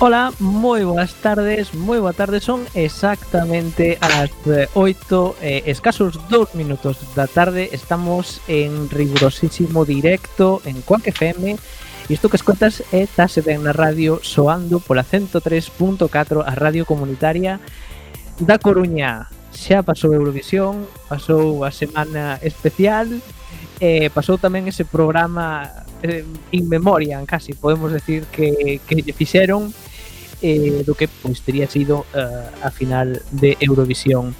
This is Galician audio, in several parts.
Ola, moi boas tardes, moi boa tarde Son exactamente as eh, 8 eh, escasos 2 minutos da tarde Estamos en rigurosísimo directo en Quack FM E isto que escoitas é Tase Ben na radio soando pola 103.4 a radio comunitaria da Coruña. Xa pasou Eurovisión, pasou a semana especial eh, Pasou tamén ese programa eh, in memoria, casi podemos decir que, que lle fixeron eh, do que pois teria sido eh, a final de Eurovisión.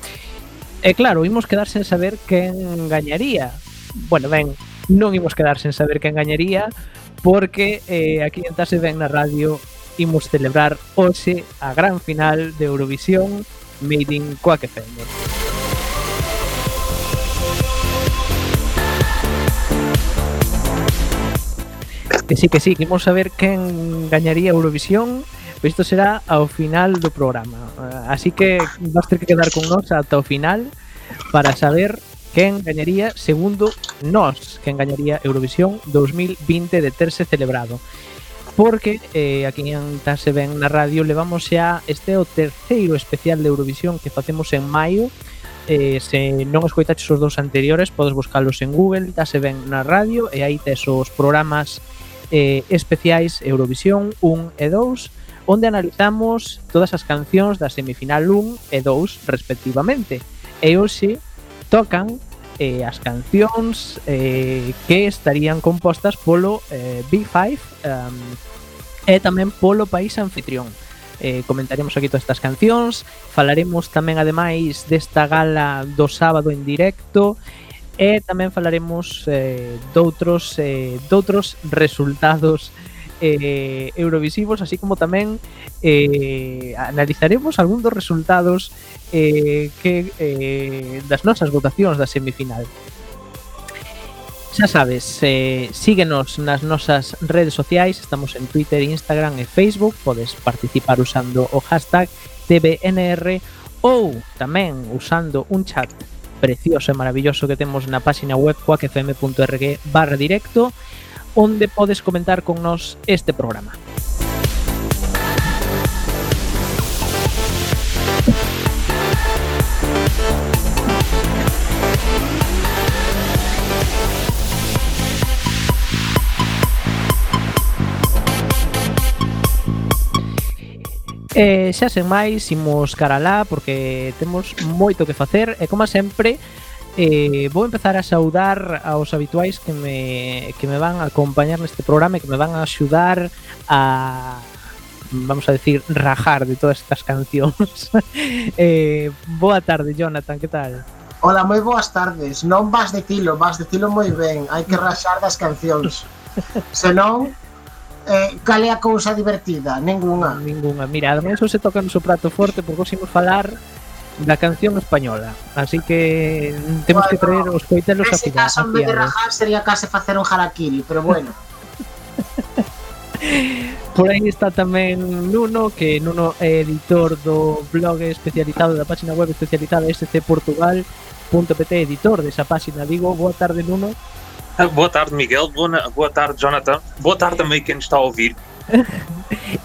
E claro, imos quedar sen saber quen gañaría. Bueno, ben, non imos quedar sen saber quen gañaría porque eh, aquí en Tase Ben na Radio imos celebrar hoxe a gran final de Eurovisión Made in Coa que que sí, que sí, que imos saber quen gañaría Eurovisión Isto será ao final do programa. Eh, así que vas ter que quedar con nós ata o final para saber quen gañaría segundo nós, quen gañaría Eurovisión 2020 de terse celebrado. Porque eh, aquí en Tase Ben na radio levamos xa este o terceiro especial de Eurovisión que facemos en maio eh, se non escoitaches os dous anteriores podes buscalos en Google, tase ben na radio e aí tes os programas eh, especiais Eurovisión 1 e 2 onde analizamos todas as cancións da semifinal 1 e 2 respectivamente. E hoxe tocan eh, as cancións eh, que estarían compostas polo eh, B5 um, e tamén polo país anfitrión. Eh, comentaremos aquí todas estas cancións, falaremos tamén ademais desta gala do sábado en directo e tamén falaremos eh, doutros eh, doutros resultados eh, eh, eurovisivos, así como tamén eh, analizaremos algún dos resultados eh, que eh, das nosas votacións da semifinal. Xa sabes, eh, síguenos nas nosas redes sociais, estamos en Twitter, Instagram e Facebook, podes participar usando o hashtag TBNR ou tamén usando un chat precioso e maravilloso que temos na páxina web coacfm.org barra directo onde podes comentar con nos este programa. E xa sen máis, imos cara lá porque temos moito que facer e como sempre eh, vou empezar a saudar aos habituais que me, que me van a acompañar neste programa e que me van a axudar a vamos a decir, rajar de todas estas cancións. eh, boa tarde, Jonathan, que tal? Hola, moi boas tardes. Non vas decilo, vas decilo moi ben. Hai que raxar das cancións. Senón, eh, cal é a cousa divertida? Ninguna. Ninguna. Mira, ademais, se toca no seu prato forte porque os imos falar da canción española. Así que temos bueno, que traer os coitelos a final. caso, en vez de rajar, sería case facer un harakiri, pero bueno. Por aí está tamén Nuno, que Nuno é editor do blog especializado da página web especializada scportugal.pt, editor desa página. Digo, boa tarde, Nuno. Boa tarde, Miguel. Boa, boa tarde, Jonathan. Boa tarde também quem nos está a ouvir.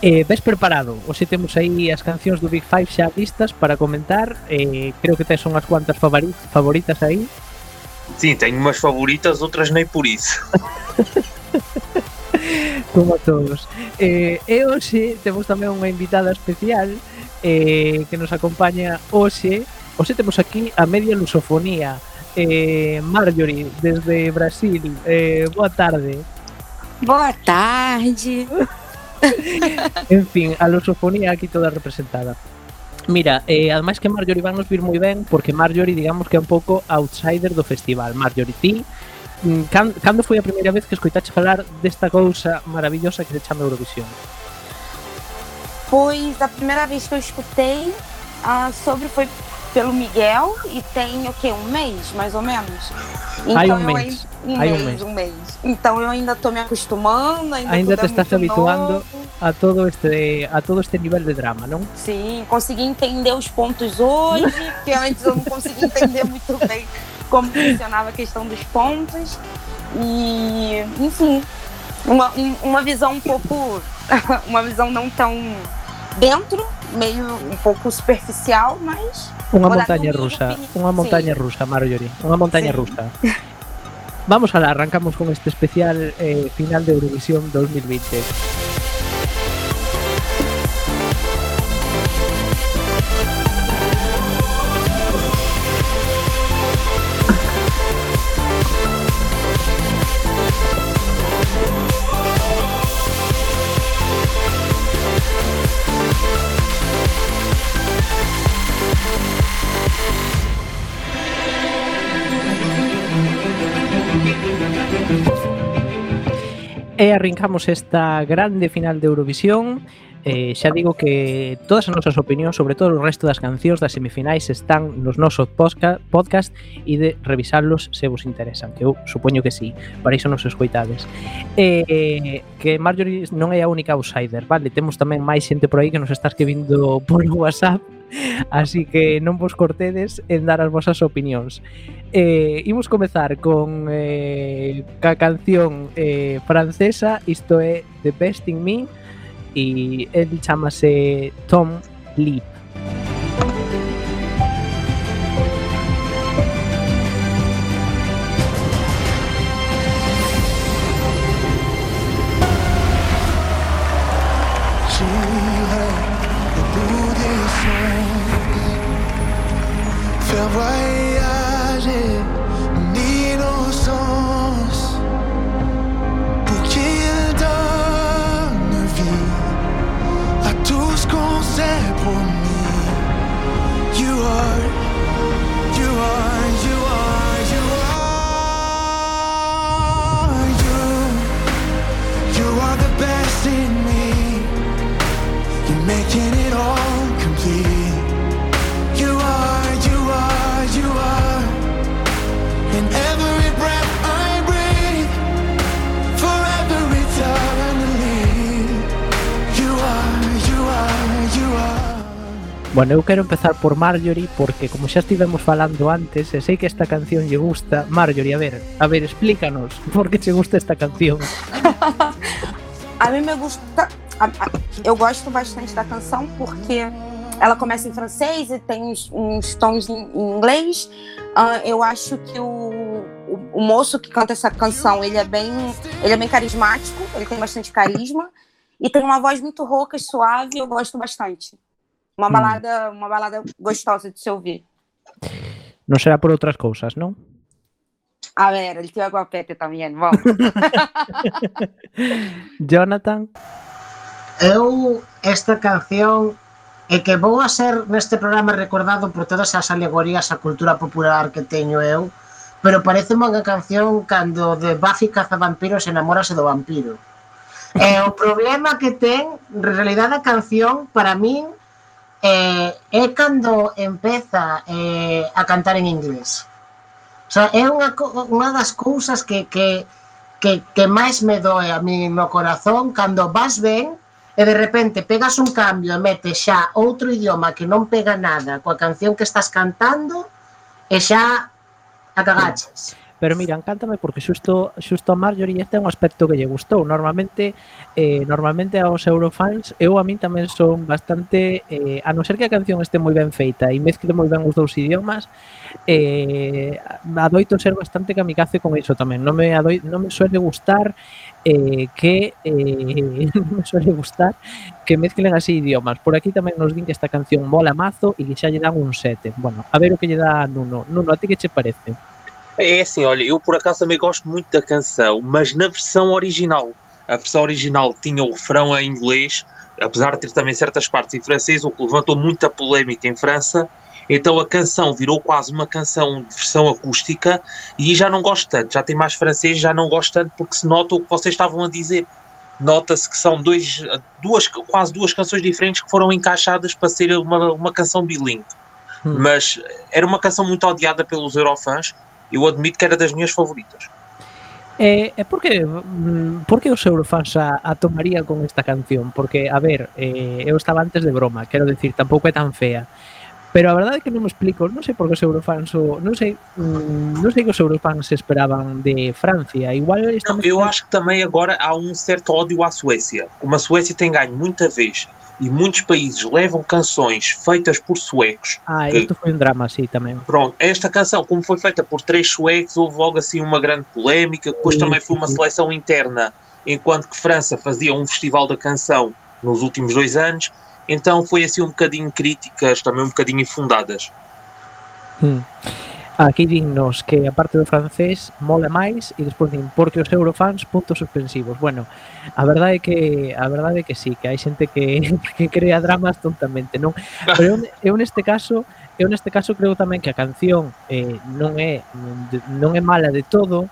eh, ves preparado? Hoxe temos aí as cancións do Big Five xa listas para comentar. Eh, creo que tes unhas cuantas favoritas aí. Sí, teño unhas favoritas, outras nei por iso. Como todos. Eh, e hoxe temos tamén unha invitada especial eh, que nos acompaña hoxe. Hoxe temos aquí a media lusofonía. Eh, Marjorie, desde Brasil. Eh, boa tarde. Boa tarde. en fin, a lusofonía aquí toda representada. Mira, eh, ademais que Marjorie van nos vir moi ben Porque Marjorie, digamos que é un pouco outsider do festival Marjorie, ti mm, can, Cando foi a primeira vez que escoitaste falar desta cousa maravillosa que se chama Eurovisión? Pois, a primeira vez que eu escutei uh, sobre foi pelo Miguel e tem o que um mês mais ou menos. Então Ai, um mês. Um, mês, um mês, um mês. Então eu ainda estou me acostumando, ainda, ainda te estás habituando novo. a todo este a todo este nível de drama, não? Sim, consegui entender os pontos hoje, que antes eu não conseguia entender muito bem como funcionava a questão dos pontos. E, enfim, uma, uma visão um pouco uma visão não tão dentro, meio um pouco superficial, mas Unha Hola, montaña rusa, unha montaña sí. rusa, Marjorie, unha montaña sí. rusa. Vamos a la, arrancamos con este especial eh, final de Eurovisión 2020. e arrincamos esta grande final de Eurovisión. Eh, xa digo que todas as nosas opinións, sobre todo o resto das cancións das semifinais, están nos nosos podcast, podcast e de revisarlos se vos interesan, que eu supoño que sí, para iso nos escoitades. Eh, que Marjorie non é a única outsider, vale? Temos tamén máis xente por aí que nos está escribindo por WhatsApp Así que non vos cortedes en dar as vosas opinións. Eh, imos comezar con eh, ca canción eh, francesa, isto é The Best in Me, e el chamase Tom Leap. Bueno, eu quero empezar por Marjorie porque como xa estivemos falando antes e sei que esta canción lle gusta Marjorie, a ver, a ver, explícanos por que te gusta esta canción. A mim me gusta a, a, eu gosto bastante da canção porque ela começa em francês e tem uns, uns tons em, em inglês. Uh, eu acho que o, o, o moço que canta essa canção ele é bem ele é bem carismático ele tem bastante carisma e tem uma voz muito rouca e suave eu gosto bastante Uma balada, hum. uma balada gostosa de se ouvir. Non será por outras cousas, non? A ver, el tío Aguapete tamén, vamos. Jonathan? Eu esta canción é que vou a ser neste programa recordado por todas as alegorías á cultura popular que teño eu, pero parece unha canción cando de Buffy Cazavampiros enamórase do vampiro. E o problema que ten, en realidad a canción, para min, eh, é cando empeza eh, a cantar en inglés. O sea, é unha, unha das cousas que, que, que, que máis me doe a mí no corazón cando vas ben e de repente pegas un cambio e metes xa outro idioma que non pega nada coa canción que estás cantando e xa a cagaches. Pero mira, encántame porque xusto, xusto a Marjorie este é un aspecto que lle gustou. Normalmente, eh, normalmente aos Eurofans, eu a min tamén son bastante... Eh, a non ser que a canción este moi ben feita e mezcle moi ben os dous idiomas, eh, adoito ser bastante kamikaze con iso tamén. Non me, adoi, non me suele gustar eh, que eh, non me suele gustar que mezclen así idiomas. Por aquí tamén nos din que esta canción mola mazo e que xa lle dan un 7. Bueno, a ver o que lle dá Nuno. Nuno, a ti que che parece? É assim, olha, eu por acaso também gosto muito da canção, mas na versão original. A versão original tinha o refrão em inglês, apesar de ter também certas partes em francês, o que levantou muita polémica em França. Então a canção virou quase uma canção de versão acústica e já não gosto tanto, já tem mais francês, já não gosto tanto porque se nota o que vocês estavam a dizer. Nota-se que são dois, duas, quase duas canções diferentes que foram encaixadas para ser uma, uma canção bilingue. Hum. Mas era uma canção muito odiada pelos eurofãs eu admito que era das minhas favoritas. Eh, eh, por que por que os eurofans a, a tomaría con esta canción? Porque, a ver, eh, eu estaba antes de broma, quero decir, tampouco é tan fea. Pero a verdade é que non me explico, non sei por que os eurofans o, non sei, mm, non sei que os eurofans esperaban de Francia. Igual esta non, eu acho que tamén agora há um certo ódio à Suécia. Como a Suécia tem ganho muita vez e muitos países levam canções feitas por suecos. Ah, que- isto foi un drama, sí, tamén. Pronto, esta canção, como foi feita por três suecos, houve logo assim uma grande polémica. Depois Sim, também foi uma sim. seleção interna, enquanto que França fazia um festival da canção nos últimos dois anos. Então foi assim um bocadinho críticas, também um bocadinho infundadas. Hmm. Aquí dinnos que a parte do francés mola máis e despois din porque os eurofans puntos suspensivos. Bueno, a verdade é que a verdade é que sí, que hai xente que que crea dramas tontamente, non? Pero eu, eu neste caso, eu neste caso creo tamén que a canción eh, non é non é mala de todo,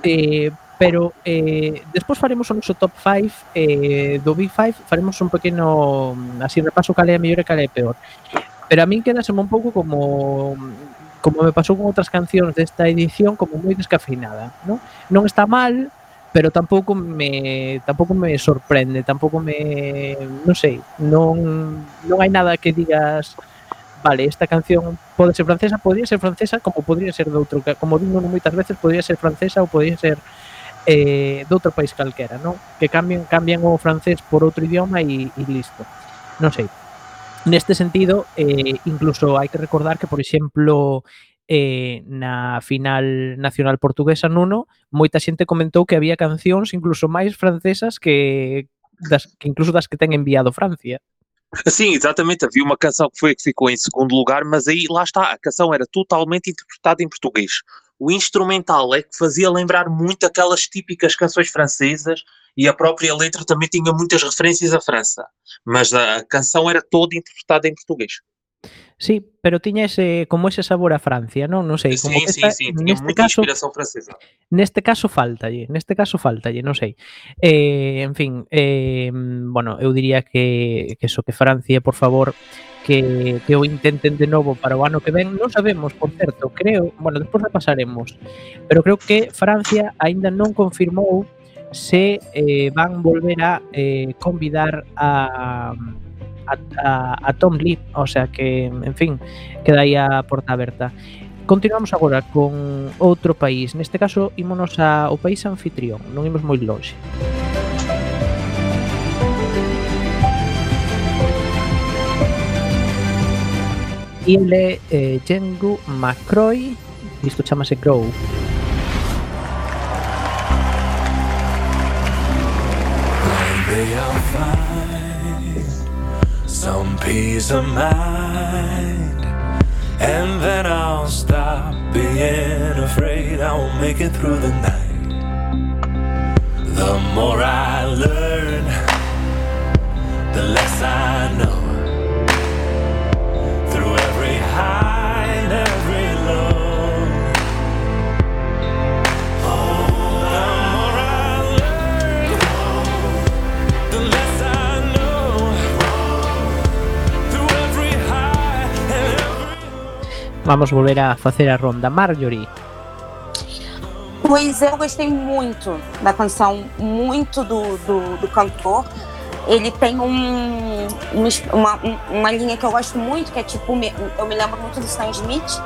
eh, pero eh, despois faremos o noso top 5 eh, do Big 5, faremos un pequeno así repaso cal é a mellor e cal é a peor pero a min quedase un pouco como como me pasou con outras cancións desta edición, como moi descafeinada, non? Non está mal, pero tampouco me tampouco me sorprende, tampouco me non sei, non non hai nada que digas vale, esta canción pode ser francesa, podría ser francesa como podría ser de outro, como digo moitas veces, podría ser francesa ou podría ser eh, de outro país calquera, non? Que cambian, cambian o francés por outro idioma e, e listo. Non sei, Neste sentido, eh, incluso hai que recordar que, por exemplo, eh, na final nacional portuguesa Nuno, moita xente comentou que había cancións incluso máis francesas que das que incluso das que ten enviado Francia. Sim, exatamente. Havia uma canção que foi que ficou em segundo lugar, mas aí lá está, a canção era totalmente interpretada em português. O instrumental é que fazia lembrar muito aquelas típicas canções francesas e a própria letra também tinha muitas referências à França. Mas a canção era toda interpretada em português. Sí, pero tiña ese como ese sabor a Francia, non? Non sei, como sim, que sim, esta, sim, tinha neste muita caso inspiração francesa. Neste caso faltalle, neste caso faltalle, non sei. Eh, en fin, eh, bueno, eu diría que, que eso, que Francia, por favor, que, que o intenten de novo para o ano que ven. Non sabemos, por certo, creo, bueno, despois repasaremos, pero creo que Francia aínda non confirmou se eh, van volver a eh, convidar a, a, a, a Tom Lee, o sea que, en fin, queda aí a porta aberta. Continuamos agora con outro país, neste caso ímonos ao país anfitrión, non imos moi longe. Música ele é eh, Jengu McCroy. Isto chamase Grow. Maybe some peace of mind. And then I'll stop being afraid I will make it through the night. The more I learn, the less I know. Vamos volver a facer a ronda. Marjorie. Pois eu gostei muito da canção, muito do, do, do cantor. Ele tem um, uma, uma, linha que eu gosto muito, que é tipo, eu me lembro muito do Stan Smith.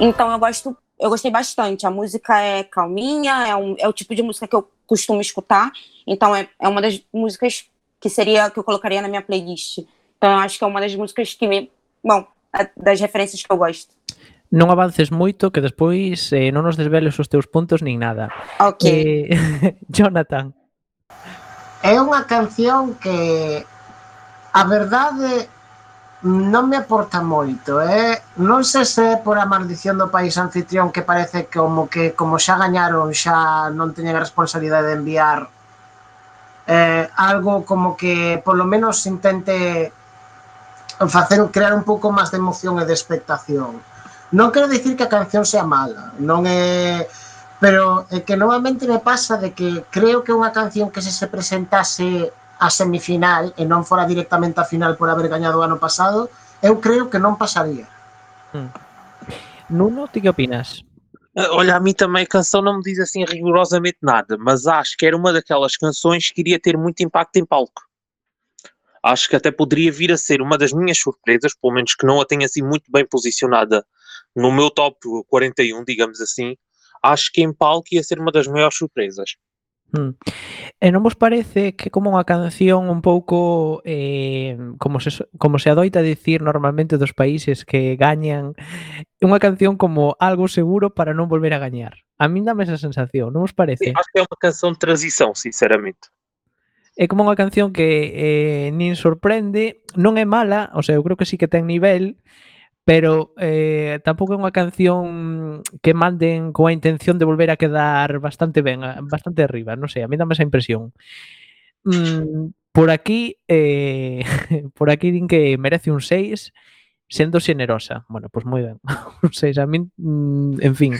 Então eu gosto eu gostei bastante. A música é calminha, é, um, é o tipo de música que eu costumo escutar. Então é, é uma das músicas que seria que eu colocaria na minha playlist. Então eu acho que é uma das músicas que me. Bom, é das referências que eu gosto. Non avances moito que despois eh, non nos desveles os teus puntos nin nada. Ok. Eh, Jonathan, é unha canción que a verdade non me aporta moito, eh? Non sei se é por a maldición do país anfitrión que parece como que como xa gañaron xa non teñen a responsabilidade de enviar eh, algo como que polo menos intente facer crear un pouco máis de emoción e de expectación. Non quero dicir que a canción sea mala, non é pero é que normalmente me pasa de que creo que unha canción que se se presentase a semifinal e non fora directamente a final por haber gañado o ano pasado, eu creo que non pasaría. Nuno, ti que opinas? Ah, Olha, a mim também a canção não me diz assim rigorosamente nada, mas acho que era uma daquelas canções que iria ter muito impacto em palco. Acho que até poderia vir a ser uma das minhas surpresas, pelo menos que não a tenha assim muito bem posicionada no meu top 41, digamos assim. acho que em palco ia ser uma das maiores surpresas. Hmm. E non vos parece que como unha canción un pouco eh, como, se, como se adoita dicir normalmente dos países que gañan unha canción como algo seguro para non volver a gañar a min dame esa sensación, non vos parece? Sí, acho que é unha canción de transición, sinceramente é como unha canción que eh, nin sorprende non é mala, o sea, eu creo que sí que ten nivel pero eh, tampouco é unha canción que manden coa intención de volver a quedar bastante ben, bastante arriba, non sei, a mí dame esa impresión. Mm, por aquí eh, por aquí din que merece un 6 sendo xenerosa. Bueno, pois pues moi ben. Un 6 a min, mm, en fin,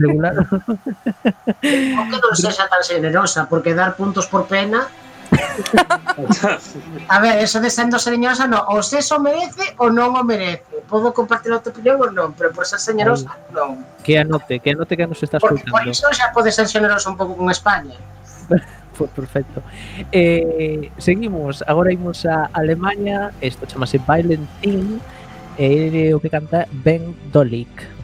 regular. o que non sexa tan xenerosa, porque dar puntos por pena a ver, eso de sendo señorosa, non, ou se eso merece ou non o merece. Podo compartir a tua opinión ou non pero por ser señorosa non que anote, que anote que nos estás porque escutando. por iso xa pode ser xeneroso un pouco con España. Perfecto. Eh, seguimos, agora imos a Alemania, isto chamase Violent Team, e eh, o que canta Ben Dolik.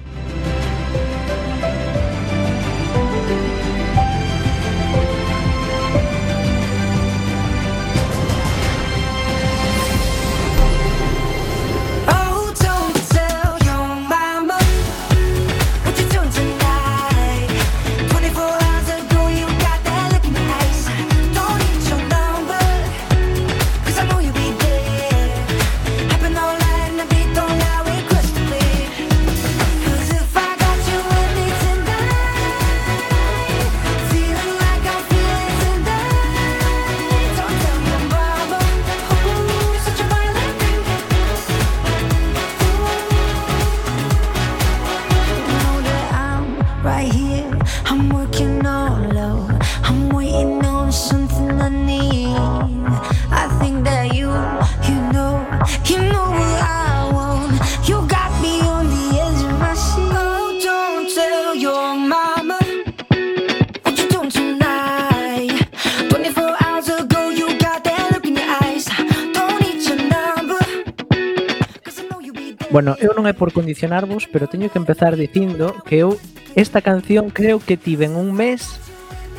Condicionarvos, pero teño que empezar dicindo que eu esta canción creo que tiven un mes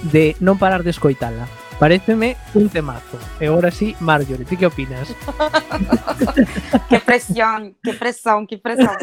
de non parar de escoitala. Pareceme un temazo. E agora sí, Marjorie, ti que opinas? Que pressão, que pressão, que pressão.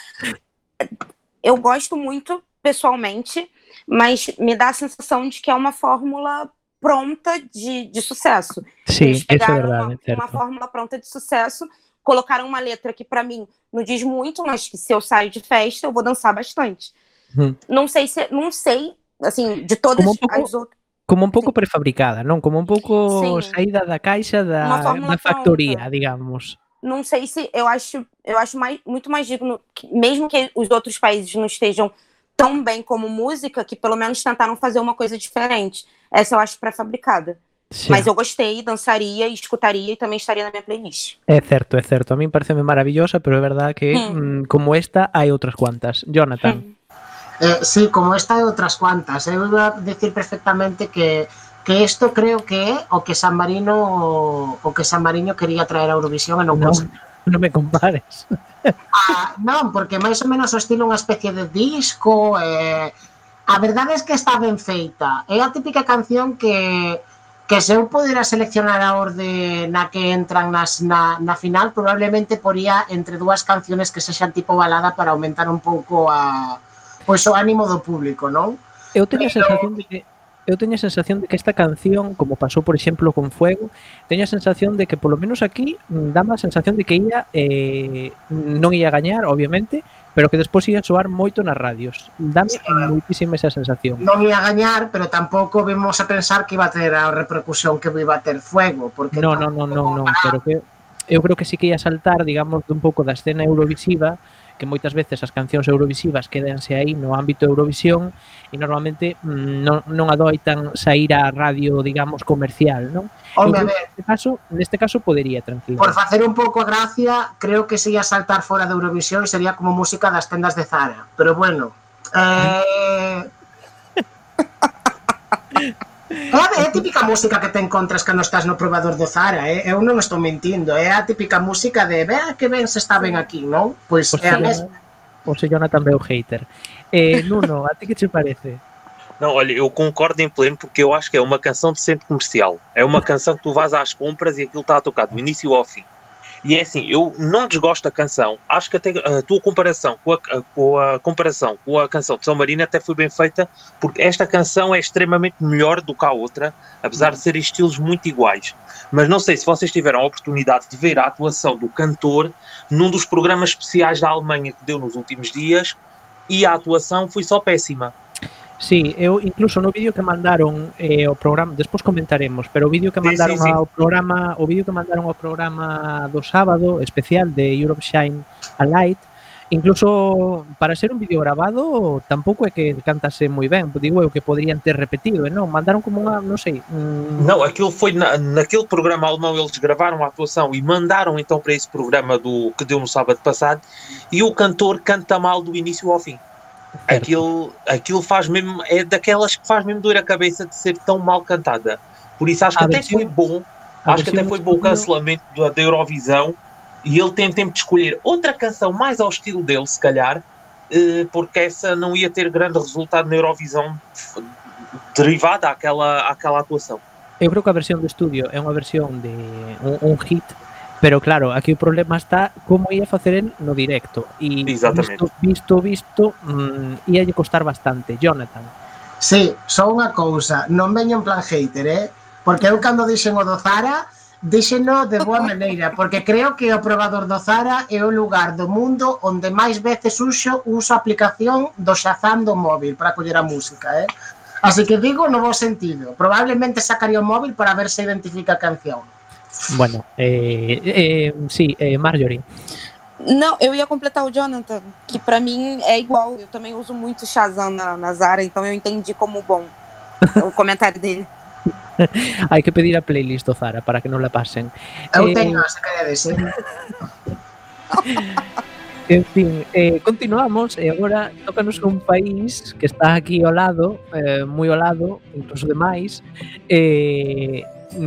eu gosto muito, pessoalmente, mas me dá a sensação de que é uma fórmula pronta de, de sucesso. Eles eso é verdade, uma, é uma fórmula pronta de sucesso, colocaram uma letra que pra mim não diz muito, mas que se eu saio de festa eu vou dançar bastante. Hum. Não sei se, não sei, assim, de todas Como um pouco- as outras. Como un pouco prefabricada, non? Como un pouco Sí. saída da caixa da, da factoría, pronta. digamos. Não sei se eu acho, eu acho mais, muito mais digno, que, mesmo que os outros países não estejam tão bem como música, que pelo menos tentaram fazer uma coisa diferente. Essa eu acho pré-fabricada. Sí. Mas eu gostei, dançaria, escutaria e tamén estaría na minha playlist. É certo, é certo. A min pareceme maravillosa, pero é verdade que hmm. mm como esta hai outras cuantas. Jonathan. Eh, sí, como esta hai outras cuantas. Eu iba a decir perfectamente que que isto creo que é o que San Marino o que San Marino quería traer a Eurovisión e non no, conseguiu. Non me compares. Ah, non, porque máis ou menos o estilo unha especie de disco. Eh, a verdade é que está ben feita. É a típica canción que que se eu pudera seleccionar a orde na que entran nas, na, na final, probablemente poría entre dúas canciones que sexan tipo balada para aumentar un pouco a pois o ánimo do público, non? Eu teño Pero... a sensación de que eu teño a sensación de que esta canción, como pasou, por exemplo, con Fuego, teño a sensación de que, polo menos aquí, dá a sensación de que ía eh, non ia gañar, obviamente, pero que despois ia soar moito nas radios. Dame sí. moitísima esa sensación. Non ia gañar, pero tampouco vimos a pensar que iba a ter a repercusión que iba a ter fuego, porque No, non, non, non, non, pero que eu creo que sí que ia saltar, digamos, dun pouco da escena eurovisiva que moitas veces as cancións eurovisivas quédense aí no ámbito Eurovisión e normalmente mm, non, non adoitan sair á radio, digamos, comercial, non? Home, entón, Eu, neste caso, neste caso podería tranquilo. Por facer un pouco a gracia, creo que se ia saltar fora de Eurovisión sería como música das tendas de Zara, pero bueno, eh É a, é a típica música que te encontras cando estás no probador do Zara, eh? eu non estou mentindo, é a típica música de vea que ben se está ben aquí, non? Pois O é a mesma. o sea, Jonathan veo hater. Eh, Nuno, a ti que te parece? Não, olha, eu concordo em pleno porque eu acho que é uma canção de centro comercial. É uma canção que tu vais às compras e aquilo está a tocar do início ao fim. E é assim, eu não desgosto da canção. Acho que até a tua comparação com a, com a comparação com a canção de São Marino até foi bem feita, porque esta canção é extremamente melhor do que a outra, apesar de serem estilos muito iguais. Mas não sei se vocês tiveram a oportunidade de ver a atuação do cantor num dos programas especiais da Alemanha que deu nos últimos dias, e a atuação foi só péssima. Sí, eu incluso no vídeo que mandaron eh, o programa, despois comentaremos, pero o vídeo que Sí, mandaron sí, sí. ao programa, o vídeo que mandaron ao programa do sábado especial de Europe Shine a Light, incluso para ser un vídeo grabado tampouco é que cantase moi ben, digo eu que poderían ter repetido, e non, mandaron como unha, non sei, mm, Não, aquilo foi na, naquele programa alemão, eles gravaram a atuação e mandaram então para esse programa do que deu no sábado passado e o cantor canta mal do início ao fim. Certo. Aquilo, aquilo faz mesmo, é daquelas que faz mesmo doer a cabeça de ser tão mal cantada. Por isso acho que A até versão- foi bom, acho que versão até foi bom o estúdio- cancelamento da, da Eurovisão e ele tem tempo de escolher outra canção mais ao estilo dele, se calhar, eh, porque essa não ia ter grande resultado na Eurovisão derivada àquela, àquela atuação. Eu creo que a versión do estudio é unha versión de un, un hit, Pero claro, aquí o problema está como ia facer en no directo. E visto, visto, visto, mm, ia lle costar bastante. Jonathan. Sí, só unha cousa, non veño en plan hater, eh? Porque eu cando dixen o do Zara, díxeno de boa maneira, porque creo que o probador do Zara é o lugar do mundo onde máis veces uso, uso a aplicación do Shazam do móvil para coller a música, eh? Así que digo no bo sentido. Probablemente sacaría o móvil para ver se identifica a canción. Bueno, eh, eh, sí, eh, Marjorie. Não, eu ia completar o Jonathan, que pra mim é igual. Eu também uso muito Shazam na, na Zara, então eu entendi como bom o comentário dele. Hai que pedir a playlist do Zara para que non la pasen. Eu Eh, teño, se queredes, eh? En fin, eh, continuamos e agora tócanos un país que está aquí ao lado, eh, moi ao lado, incluso demais, eh,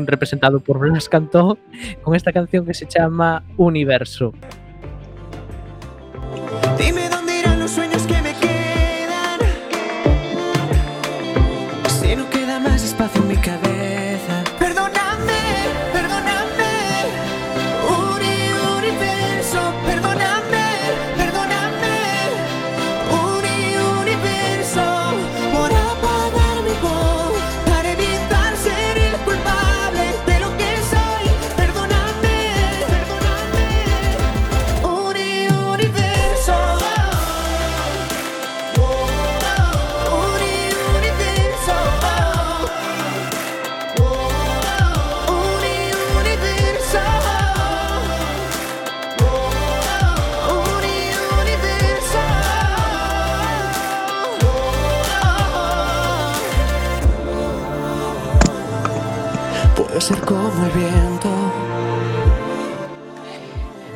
representado por Blas Cantó con esta canción que se chama Universo. Dime dónde irán los sueños Puedo ser como el viento.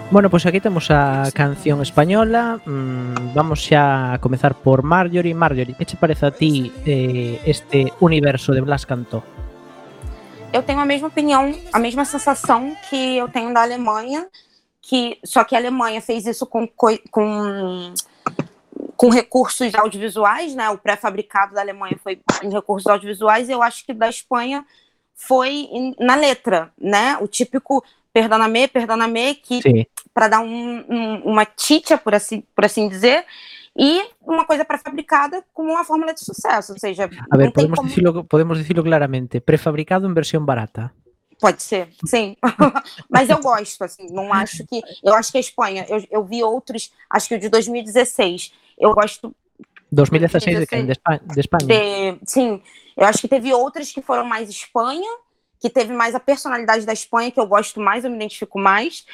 Bueno, pois aquí temos a canción española mm, Vamos xa a comezar por Marjorie Marjorie, que che parece a ti eh, este universo de Blas Cantó? Eu tenho a mesma opinião, a mesma sensação que eu tenho da Alemanha. que só que a Alemanha fez isso com, com, com recursos audiovisuais, né? O pré-fabricado da Alemanha foi em recursos audiovisuais, eu acho que da Espanha foi em- na letra, né? O típico perdona-me, perdona-me, que para dar um, um- uma titia, por assim, por assim dizer, e uma coisa pré-fabricada como uma fórmula de sucesso, ou seja, A ver, podemos como... dicilo, podemos dicilo claramente. Prefabricado en versión barata. Pode ser, sim. Mas eu gosto, assim, não acho que. Eu acho que a Espanha, eu, eu vi outros, acho que o de 2016. Eu gosto 2016 de quen? De, Espa de España. de. Sim, eu acho que teve outras que foram mais Espanha, que teve mais a personalidade da Espanha, que eu gosto mais, eu me identifico mais.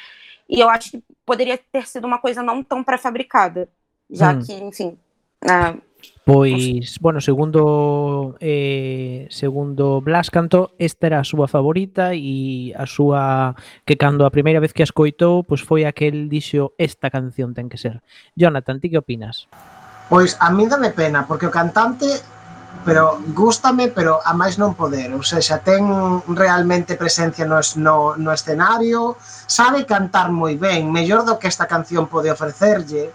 E eu acho que poderia ter sido uma coisa não tão pré-fabricada, já Hum. que, enfim. ah, Pois, bueno, segundo eh, segundo Blas Cantó, esta era a súa favorita e a súa que cando a primeira vez que a escoitou, pois foi aquel dixo esta canción ten que ser. Jonathan, ti que opinas? Pois a mí dame pena, porque o cantante pero gústame, pero a máis non poder, ou seja, ten realmente presencia no, no, no escenario, sabe cantar moi ben, mellor do que esta canción pode ofrecerlle,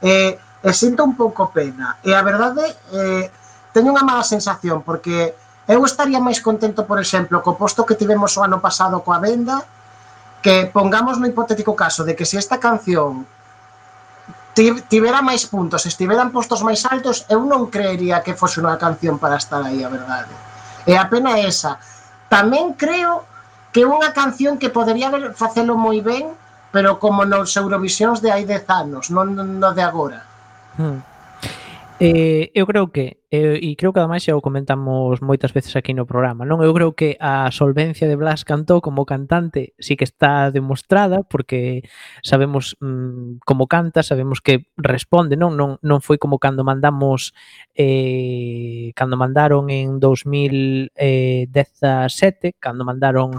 e, e sinto un pouco pena, e a verdade, eh, teño unha mala sensación, porque eu estaría máis contento, por exemplo, co posto que tivemos o ano pasado coa venda, que pongamos no hipotético caso de que se esta canción tivera máis puntos, estiveran postos máis altos, eu non creería que fose unha canción para estar aí, a verdade. É a pena esa. Tamén creo que é unha canción que podería haber facelo moi ben, pero como nos Eurovisións de hai 10 anos, non no de agora. Hmm. Eh, eu creo que, eh, e creo que ademais xa o comentamos moitas veces aquí no programa, non? Eu creo que a solvencia de Blas Cantó como cantante sí que está demostrada porque sabemos mm, como canta, sabemos que responde, non? Non, non foi como cando mandamos eh, cando mandaron en 2017 eh, cando mandaron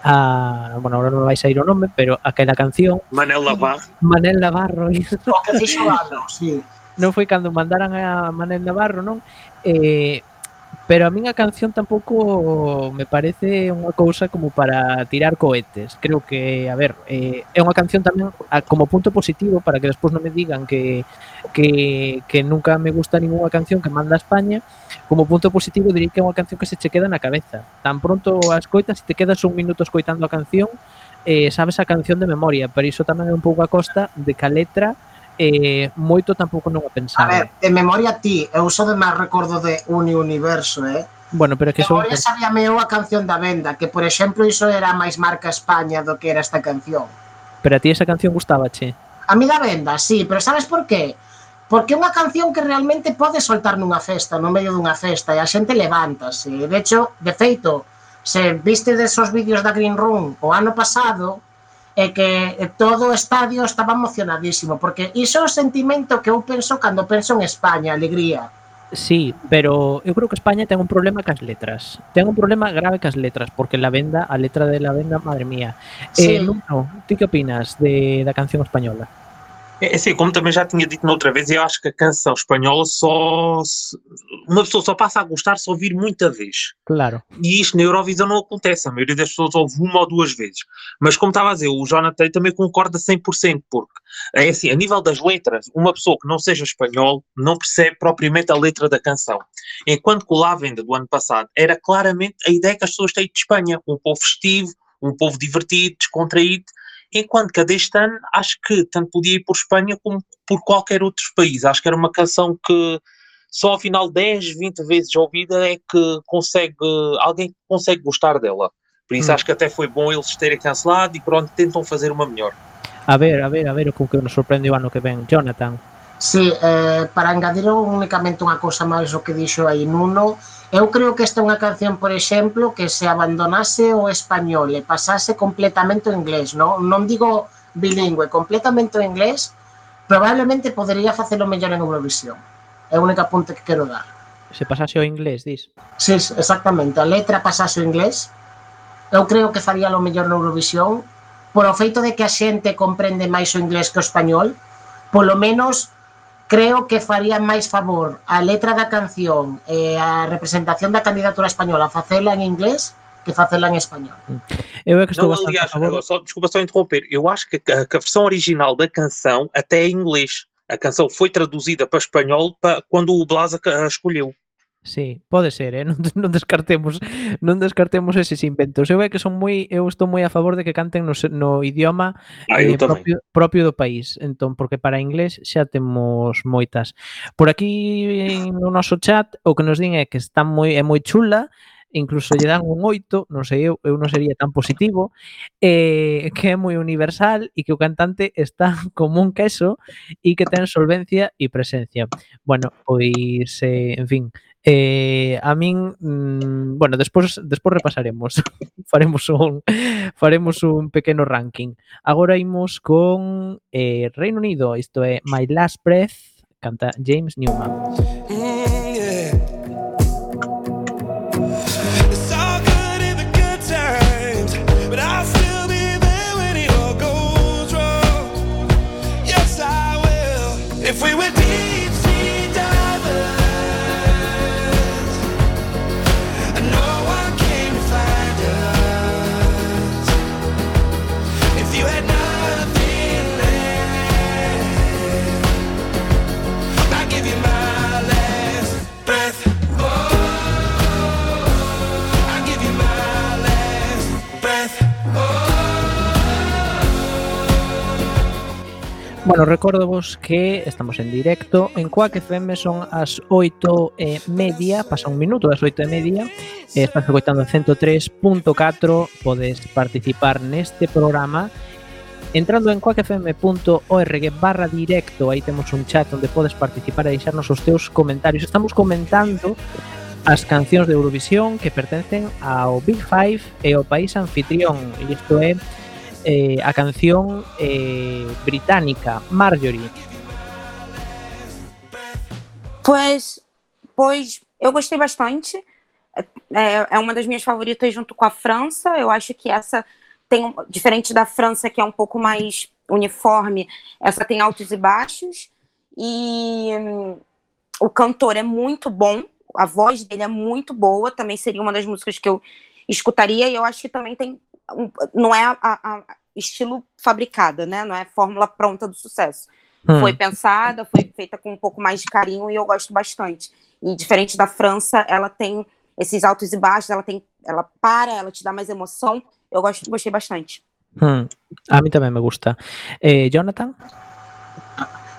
a, bueno, agora non vais a ir o nome, pero aquela canción Manel Navarro Manel Navarro O que fixo sí non foi cando mandaran a Manel Navarro, non? Eh, pero a min a canción tampouco me parece unha cousa como para tirar cohetes. Creo que, a ver, eh, é unha canción tamén a, ah, como punto positivo para que despois non me digan que, que, que nunca me gusta ninguna canción que manda a España. Como punto positivo diría que é unha canción que se che queda na cabeza. Tan pronto a escoitas, se te quedas un minuto escoitando a canción, eh, sabes a canción de memoria, pero iso tamén é un pouco a costa de que a letra eh, moito tampouco non o pensaba. A ver, de memoria ti, eu só de máis recordo de Uni Universo, eh? Bueno, pero que son... Memoria sabíame eu a canción da venda, que por exemplo iso era máis marca España do que era esta canción. Pero a ti esa canción gustábache? A mí da venda, sí, pero sabes por qué? Porque é unha canción que realmente pode soltar nunha festa, no medio dunha festa, e a xente levántase. De hecho, de feito, se viste desos vídeos da Green Room o ano pasado, e que todo o estadio estaba emocionadísimo, porque iso é o sentimento que eu penso cando penso en España, alegría. Sí, pero eu creo que España ten un problema cas letras. Ten un problema grave cas letras, porque la venda, a letra de la venda, madre mía. Eh, sí. Eh, Nuno, ti que opinas de da canción española? É assim, como também já tinha dito noutra vez, eu acho que a canção espanhola só. Uma pessoa só passa a gostar se ouvir muita vez. Claro. E isto na Eurovisão não acontece, a maioria das pessoas ouve uma ou duas vezes. Mas como estava a dizer, o Jonathan também concorda 100%, porque é assim, a nível das letras, uma pessoa que não seja espanhol não percebe propriamente a letra da canção. Enquanto que o La Venda do ano passado era claramente a ideia que as pessoas têm de Espanha, um povo festivo, um povo divertido, descontraído, enquanto que a deste ano acho que tanto podia ir por Espanha como por qualquer outro país. Acho que era uma canção que só ao final 10, 20 vezes ouvida é que consegue, alguém consegue gostar dela. Por isso Hum. acho que até foi bom eles terem cancelado e pronto, tentam fazer uma melhor. A ver, a ver, a ver o que nos sorprende o ano que ven. Jonathan, Sí, eh, para engadir únicamente unha cousa máis o que dixo aí Nuno, eu creo que esta é unha canción, por exemplo, que se abandonase o español e pasase completamente o inglés, non, non digo bilingüe, completamente o inglés, probablemente podería facelo mellor en Eurovisión. É a única punta que quero dar. Se pasase o inglés, dis? Sí, exactamente, a letra pasase o inglés, eu creo que faría lo mellor na Eurovisión, por o feito de que a xente comprende máis o inglés que o español, polo menos creo que faría máis favor a letra da canción e a representación da candidatura española facela en inglés que facela en español. Eu é que estou Não, bastante aliás, a favor. só, desculpa só interromper. Eu acho que a, que a versão original da canção até é em inglês. A canção foi traduzida para espanhol para, quando o Blasa a escolheu. Sí, pode ser, eh? non, non descartemos non descartemos eses inventos. Eu é que son moi eu estou moi a favor de que canten no, no idioma ah, Ay, eh, propio, propio do país. Entón, porque para inglés xa temos moitas. Por aquí no noso chat o que nos din é que está moi é moi chula, incluso lle dan un 8, non sei eu, eu non sería tan positivo, eh, que é moi universal e que o cantante está como un queso e que ten solvencia e presencia. Bueno, pois, eh, en fin, Eh, a min, mm, bueno, despois despois repasaremos. faremos un faremos un pequeno ranking. Agora imos con eh, Reino Unido, isto é My Last Breath, canta James Newman. Bueno, recordo vos que estamos en directo. En Quack FM son as 8 e media Pasa un minuto das 8 e media. Eh, Estás escoitando en 103.4 Podes participar neste programa. Entrando en quackfm.org barra directo Aí temos un chat onde podes participar e deixarnos os teus comentarios. Estamos comentando as cancións de Eurovisión que pertencen ao Big Five e ao país anfitrión. E isto é eh, a canción eh, británica Marjorie. Pois, pois eu gostei bastante. É, é uma das minhas favoritas junto com a França. Eu acho que essa tem, diferente da França, que é um pouco mais uniforme, essa tem altos e baixos. E hum, o cantor é muito bom, a voz dele é muito boa. Também seria uma das músicas que eu escutaria. E eu acho que também tem. Não é a, a- estilo fabricada, né? Não é fórmula pronta do sucesso Hum. foi pensada, foi feita com um pouco mais de carinho e eu gosto bastante. E diferente da França, ela tem esses altos e baixos, ela tem, ela para, ela te dá mais emoção. Eu gosto, gostei bastante. Hmm. A mí tamén me gusta. Eh, Jonathan?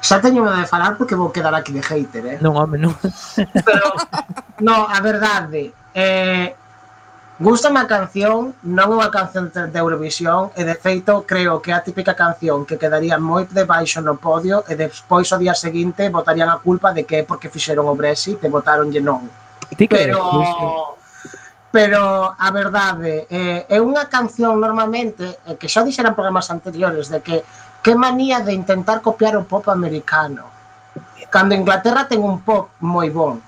Xa teño de falar porque vou quedar aquí de hater, eh? Non, home, non. Pero, no, a verdade, eh, Gústame a canción, non unha canción de Eurovisión e de feito creo que é a típica canción que quedaría moi debaixo no podio e despois o día seguinte votarían a culpa de que é porque fixeron o Brexit e votaronlle non. Ti pero pero a verdade eh, é unha canción normalmente eh, que xa dixeran programas anteriores de que que manía de intentar copiar o pop americano. Cando Inglaterra ten un pop moi bon,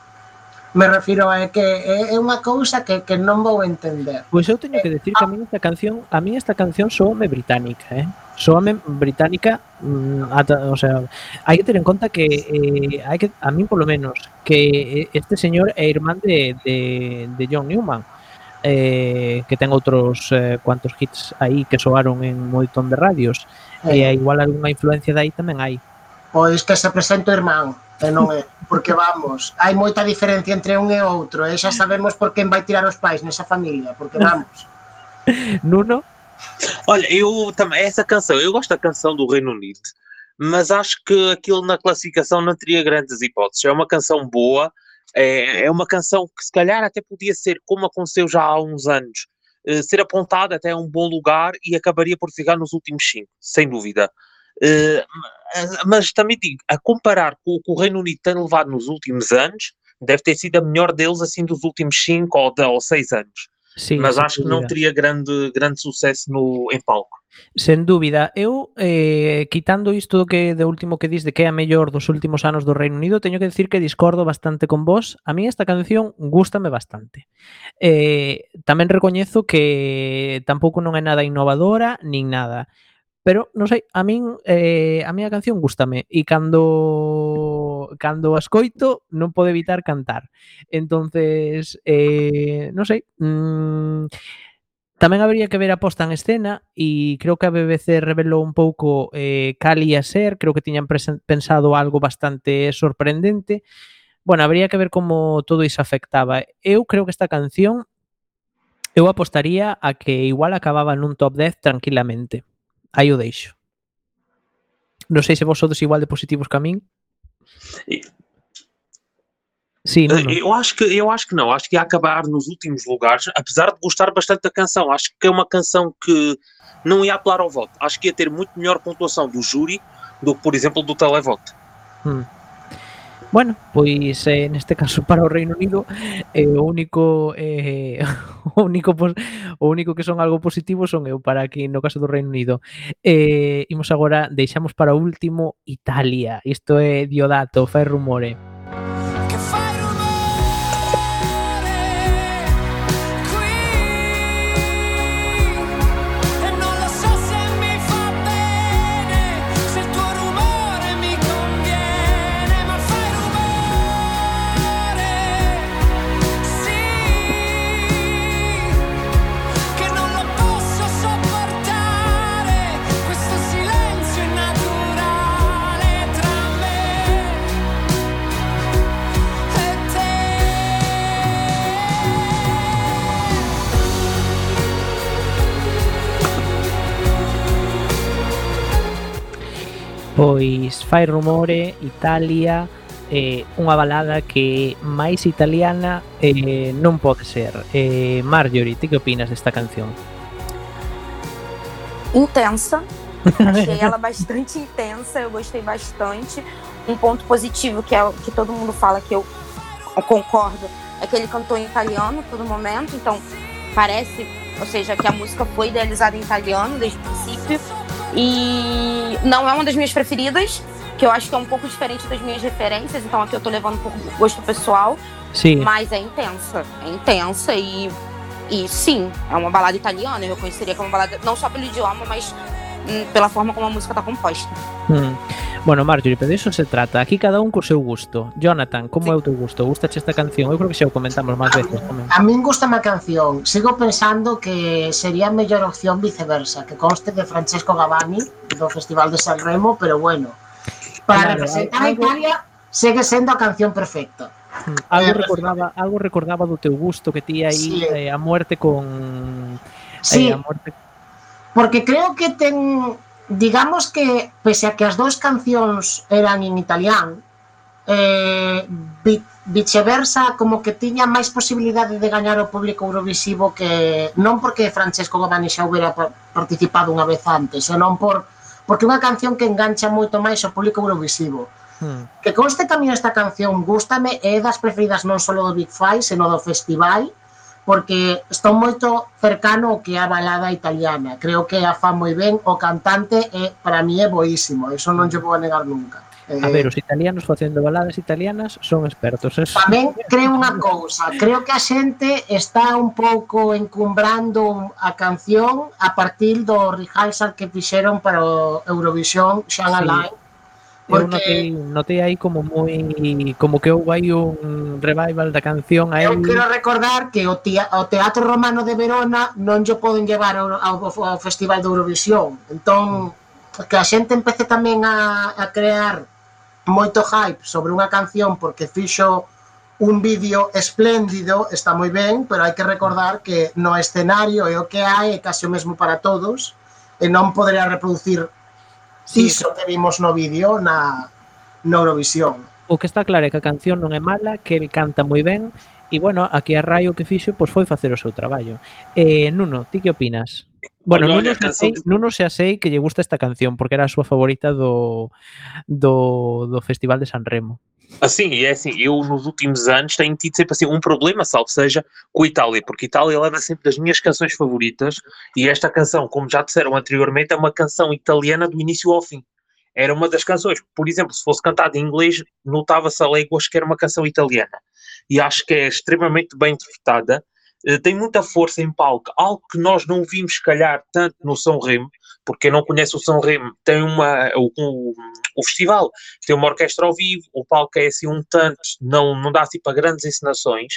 Me refiro a que é é unha cousa que, que non vou entender. Pois eu teño que eh, decir que a ah. mí esta canción, a mí esta canción soame británica, eh? Soame británica, mm, ata, o sea, hai que ter en conta que eh, hai que a mí polo menos que eh, este señor é irmán de, de, de John Newman. Eh, que ten outros eh, cuantos hits aí que soaron en moitón de radios. Eh. E eh, igual algunha influencia de aí tamén hai. Pois que se presento irmán. E non é, porque vamos hai moita diferencia entre un e outro e xa sabemos por quen vai tirar os pais nesa familia, porque vamos Nuno? Olha, eu também, essa canção, eu gosto da canção do Reino Unido, mas acho que aquilo na classificação não teria grandes hipóteses. É uma canção boa, é, é uma canção que se calhar até podia ser, como aconteceu já há uns anos, eh, ser apontada até a um bom lugar e acabaria por ficar nos últimos cinco, sem dúvida. Eh, mas- também digo, a comparar com o que o Reino Unido tem levado nos últimos anos, deve ter sido a melhor deles assim dos últimos cinco ou, de- ou seis anos. Sí, mas acho que não teria grande, grande sucesso no, em palco. Sen dúbida, eu eh, quitando isto do que do último que dis de que é a mellor dos últimos anos do Reino Unido, teño que decir que discordo bastante con vos. A mí esta canción gústame bastante. Eh, tamén recoñezo que tampouco non é nada innovadora nin nada. pero non sei, a min eh, a miña canción gustame e cando cando a escoito non pode evitar cantar. Entonces, eh, non sei, mmm, Tamén habría que ver a posta en escena e creo que a BBC revelou un pouco eh, cal ia ser, creo que tiñan pensado algo bastante sorprendente. Bueno, habría que ver como todo iso afectaba. Eu creo que esta canción eu apostaría a que igual acababa nun top 10 tranquilamente. Aí o deixo. Non sei se vos sodes igual de positivos que a min. E- Sí, non, non. Eh, Eu acho que eu acho que não, acho que ia acabar nos últimos lugares, apesar de gostar bastante da canção. Acho que é uma canção que não ia apelar ao voto. Acho que ia ter muito melhor pontuação do júri do que, por exemplo, do televoto. Hmm. Bueno, pois eh, neste caso para o Reino Unido eh, o único eh, o único pos, o único que son algo positivo son eu para aquí no caso do Reino Unido. Eh, imos agora deixamos para o último Italia. Isto é Diodato, fai rumore. Pois fai rumore Italia eh, unha balada que máis italiana eh, non pode ser. Eh, Marjorie, ti que opinas desta canción? intensa. Achei ela bastante intensa, eu gostei bastante. Um ponto positivo que é o que todo mundo fala que eu concordo é que ele cantou em italiano todo momento, então parece, ou seja, que a música foi idealizada em italiano desde o princípio. E não é uma das minhas preferidas, que eu acho que é um pouco diferente das minhas referências, então aqui eu tô levando por gosto pessoal, Sí, mas é intensa, é intensa e e sim, é uma balada italiana, eu reconheceria que é uma balada não só pelo idioma, mas hum, pela forma como a música tá composta. Mm. Bueno, Marjorie, pero iso se trata. Aquí cada un co seu gusto. Jonathan, como sí. é o teu gusto? Gustache esta canción? Eu creo que xa o comentamos máis veces. Ah, tamén. A min gusta má canción. Sigo pensando que sería a mellor opción viceversa, que conste de Francesco Gavani, do Festival de San Remo, pero bueno, para claro, representar algo... Italia segue sendo a canción perfecta. Hmm, algo eh, recordaba, algo recordaba do teu gusto que ti aí sí. eh, a muerte con eh, sí. eh, a muerte. Porque creo que ten digamos que, pese a que as dúas cancións eran en italián, eh, viceversa, como que tiña máis posibilidade de gañar o público eurovisivo que non porque Francesco Godani xa hubiera participado unha vez antes, senón por porque unha canción que engancha moito máis ao público eurovisivo. Hmm. Que conste que a mí esta canción gústame é das preferidas non só do Big Five, senón do festival, porque estou moito cercano ao que é a balada italiana. Creo que a fa moi ben, o cantante é para mí é boísimo, eso non lle vou a negar nunca. Eh, a ver, os italianos facendo baladas italianas son expertos. Eso. Tamén creo unha cousa, creo que a xente está un pouco encumbrando a canción a partir do rehearsal que fixeron para o Eurovisión xa sí. Porque... Eu notei, notei aí como moi como que houve aí un revival da canción aí. Eu quero recordar que o, tia, o Teatro Romano de Verona non lle poden llevar ao, ao, ao Festival de Eurovisión. Entón, que a xente empece tamén a, a crear moito hype sobre unha canción porque fixo un vídeo espléndido, está moi ben, pero hai que recordar que no escenario e o que hai é case o mesmo para todos e non poderá reproducir Iso que vimos no vídeo na, na Eurovisión. O que está claro é que a canción non é mala, que el canta moi ben, e bueno, aquí a Raio que fixo pois foi facer o seu traballo. Eh, Nuno, ti que opinas? Bueno, Ollo, Nuno, se sei, Nuno se asei que lle gusta esta canción porque era a súa favorita do, do, do Festival de San Remo. Assim, é assim, eu nos últimos anos tenho tido sempre assim um problema, salvo seja, com a Itália, porque a Itália leva sempre das minhas canções favoritas e esta canção, como já disseram anteriormente, é uma canção italiana do início ao fim. Era uma das canções, por exemplo, se fosse cantada em inglês, notava-se a léguas que era uma canção italiana. E acho que é extremamente bem interpretada, eh, tem muita força em palco, algo que nós não vimos, se calhar, tanto no São Remo, porque não conhece o São Remo tem uma, o, o, o festival tem uma orquestra ao vivo, o palco é assim um tanto, não, não dá assim para grandes encenações,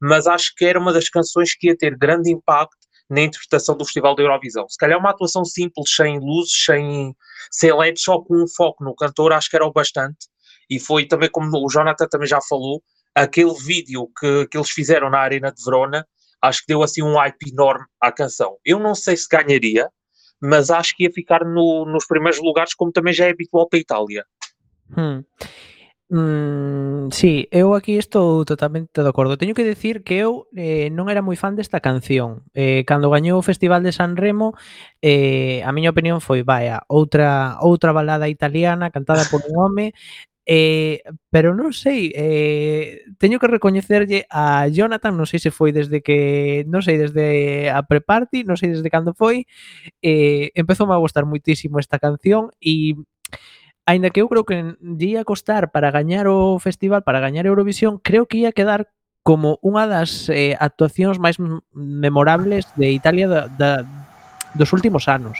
mas acho que era uma das canções que ia ter grande impacto na interpretação do Festival da Eurovisão. Se calhar uma atuação simples, sem luzes, sem, sem LEDs, só com um foco no cantor, acho que era o bastante. E foi também, como o Jonathan também já falou, aquele vídeo que, que eles fizeram na Arena de Verona, acho que deu assim um hype enorme à canção. Eu não sei se ganharia, mas acho que ia ficar no, nos primeiros lugares, como também já é habitual para a Itália. Hmm. Mm, sí, eu aquí estou totalmente de acordo. Teño que decir que eu eh, non era moi fan desta canción. Eh, cando gañou o Festival de San Remo, eh, a miña opinión foi, vaya, outra outra balada italiana cantada por un home Eh, pero non sei, eh, teño que recoñecerlle a Jonathan, non sei se foi desde que, non sei, desde a pre-party, non sei desde cando foi, eh, empezou a gustar moitísimo esta canción e Ainda que eu creo que ia costar para gañar o festival, para gañar Eurovisión, creo que ia quedar como unha das eh, actuacións máis memorables de Italia da, da, dos últimos anos,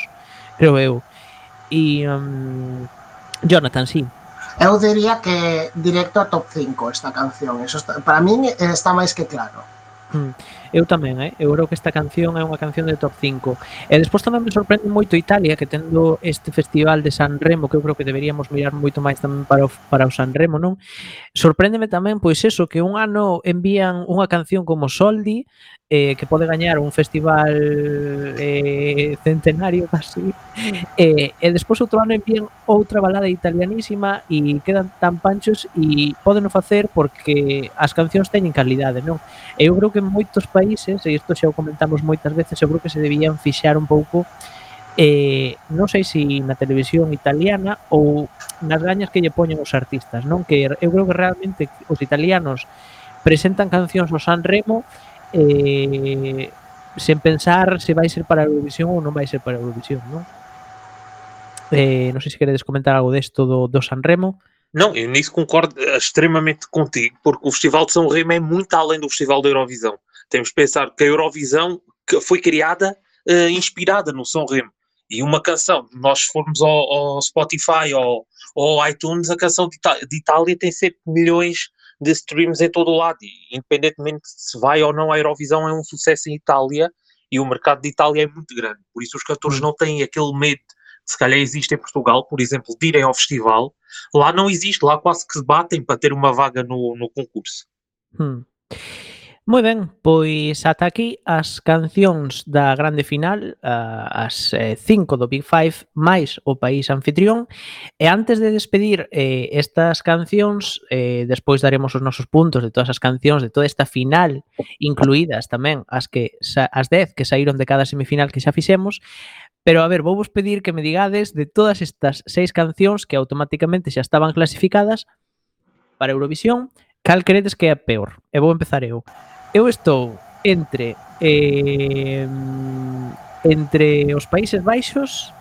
creo eu. E um, mm, Jonathan, sí, Eu diría que directo a top 5 esta canción, eso está, para min eh, está máis que claro. Mm. Eu tamén, eh? eu creo que esta canción é unha canción de top 5. E despois tamén me sorprende moito Italia, que tendo este festival de San Remo, que eu creo que deberíamos mirar moito máis tamén para o, para o San Remo, non? Sorpréndeme tamén, pois eso, que un ano envían unha canción como Soldi, eh, que pode gañar un festival eh, centenario casi, eh, e despois outro ano envían outra balada italianísima e quedan tan panchos e podeno facer porque as cancións teñen calidade, non? Eu creo que moitos países, e isto xa o comentamos moitas veces, eu creo que se debían fixar un pouco eh, non sei se si na televisión italiana ou nas gañas que lle poñen os artistas, non? Que eu creo que realmente os italianos presentan cancións ao San Remo eh, sen pensar se vai ser para Eurovisión ou non vai ser para Eurovisión, non? Eh, non sei se queredes comentar algo desto do, do San Remo. Não, eu nisso concordo eh, extremamente contigo, porque o Festival de São Remo é muito além do Festival da Eurovisão. Temos que pensar que a Eurovisão foi criada eh, inspirada no São Remo. E uma canção, nós formos ao, ao Spotify ou ao iTunes, a canção de, de Itália tem sempre milhões de streams em todo o lado. E, independentemente se vai ou não à Eurovisão, é um sucesso em Itália e o mercado de Itália é muito grande. Por isso os cantores não têm aquele medo se calhar existe em Portugal, por exemplo, de irem ao festival. Lá não existe, lá quase que se batem para ter uma vaga no, no concurso. Hmm. Moi ben, pois ata aquí as cancións da grande final, uh, as eh, cinco do Big Five, máis o país anfitrión. E antes de despedir eh, estas cancións, eh, despois daremos os nosos puntos de todas as cancións, de toda esta final, incluídas tamén as que as 10 que saíron de cada semifinal que xa fixemos, Pero a ver, vou vos pedir que me digades de todas estas seis cancións que automáticamente xa estaban clasificadas para Eurovisión, cal credes que é a peor? E vou empezar eu. Eu estou entre eh, entre os Países Baixos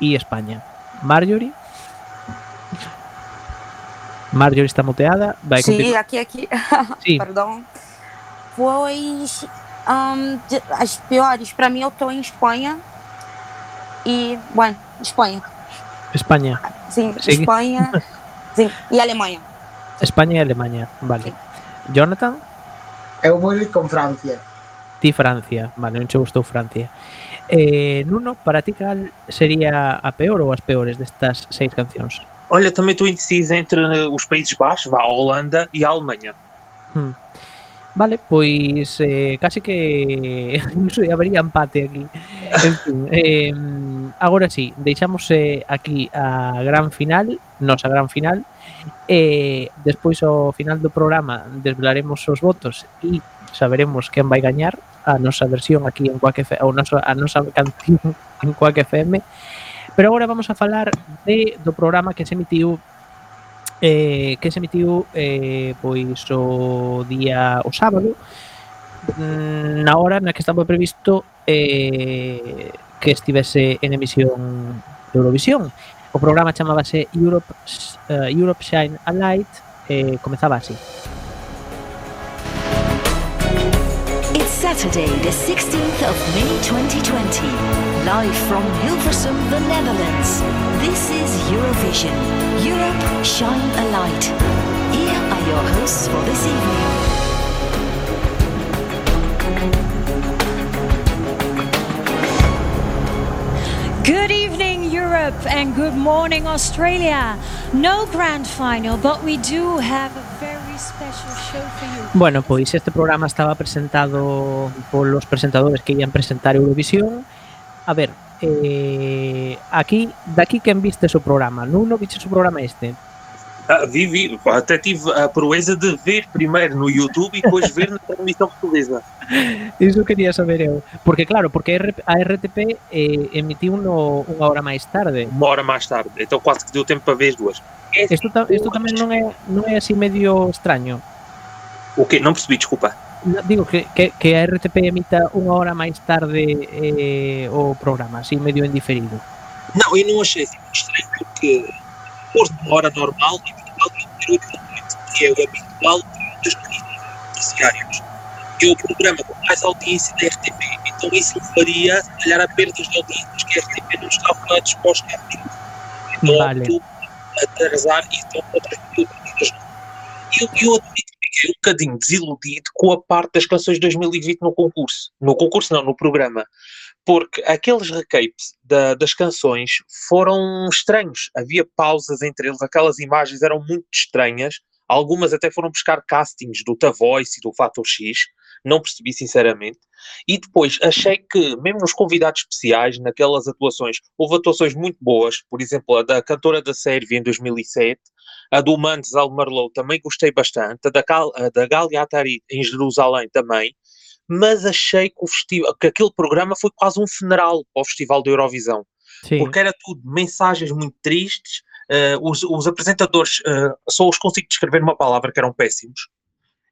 e España. Marjorie. Marjorie está muteada, vai Sí, continuar. aqui, aqui. Sí. Perdão. Pois. ahn, de- as piores, pra mim, eu tô em Espanha. E. Bueno, Espanha. España. Sim, Sim. Espanha. sim, e Alemanha. España e Alemania, vale. Jonathan, Eu vou ir con Francia. Ti Francia, vale, non che gustou Francia. Eh, Nuno, para ti cal sería a peor ou as peores destas seis cancións? Olha, também estou indeciso entre os Países Baixos, vá, a Holanda e a Alemanha. Hmm. Vale, pois eh, case que habería empate aquí. En fin, eh, agora sí, deixamos eh, aquí a gran final, nosa gran final. Eh, despois ao final do programa desvelaremos os votos e saberemos quen vai gañar a nosa versión aquí en Quack FM, ou nosa, a nosa canción en Quack FM. Pero agora vamos a falar de, do programa que se emitiu eh, que se emitiu eh, pois o día o sábado mm, na hora na que estaba previsto eh, que estivese en emisión de Eurovisión. O programa chamábase Europe, uh, Europe Shine a Light, eh, comezaba así. Saturday, the 16th of May 2020. Live from Hilversum, the Netherlands. This is Eurovision. Europe, shine a light. Here are your hosts for this evening. Good evening, Europe, and good morning, Australia. No grand final, but we do have Bueno, pois este programa estaba presentado polos presentadores que ian presentar Eurovisión. A ver, eh, aquí, daqui quen viste o programa? Non, non viste o programa este, Ah, vi, vi, até tive a proeza de ver primeiro no YouTube e depois ver na transmissão portuguesa. Iso quería saber eu. Porque claro, porque a RTP eh, emitiu no unha hora máis tarde. Uma hora mais tarde, então quase que deu tempo para ver as duas. Isto, ta, isto tamén non é, non é así medio extraño. O quê? Não percebi, desculpa. No, Digo que, que, que a RTP emita unha hora máis tarde eh, o programa, así medio indiferido. Não, eu não achei assim estranho porque de uma hora normal e noite, que é o habitual das notícias diárias. É o programa com mais audiência da RTP, então isso faria, se calhar, a perda de audiências que a RTP não estava disposta a ter. Então Vale. optou atrasar e então outras notícias. Eu, eu admito que fiquei um bocadinho desiludido com a parte das canções de 2020 no concurso. No concurso não, no programa. Porque aqueles recapes da- das canções foram estranhos. Havia pausas entre eles, aquelas imagens eram muito estranhas. Algumas até foram buscar castings do The Voice e do Fator X. Não percebi, sinceramente. E depois achei que, mesmo nos convidados especiais, naquelas atuações, houve atuações muito boas. Por exemplo, a da cantora da Sérvia em 2007, a do Mandes Almarlow também gostei bastante, a da, Gal, a da Galia Atari em Jerusalém também. Mas achei que, o festival, que aquele programa foi quase um funeral para o Festival da Eurovisão Sim. porque era tudo mensagens muito tristes. eh, os, os apresentadores, eh, só os consigo descrever numa palavra que eram péssimos.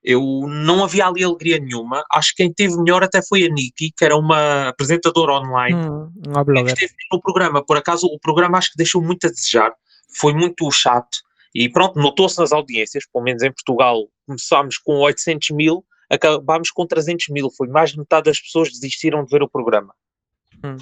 Eu não havia ali alegria nenhuma. Acho que quem teve melhor até foi a Nikki, que era uma apresentadora online. Hum, unha que esteve no programa. Por acaso, o programa acho que deixou muito a desejar. Foi muito chato. E pronto, notou-se nas audiências, pelo menos em Portugal, começámos com 800 mil, acabámos com 300 mil, foi mais de metade das pessoas desistiram de ver o programa. Hum.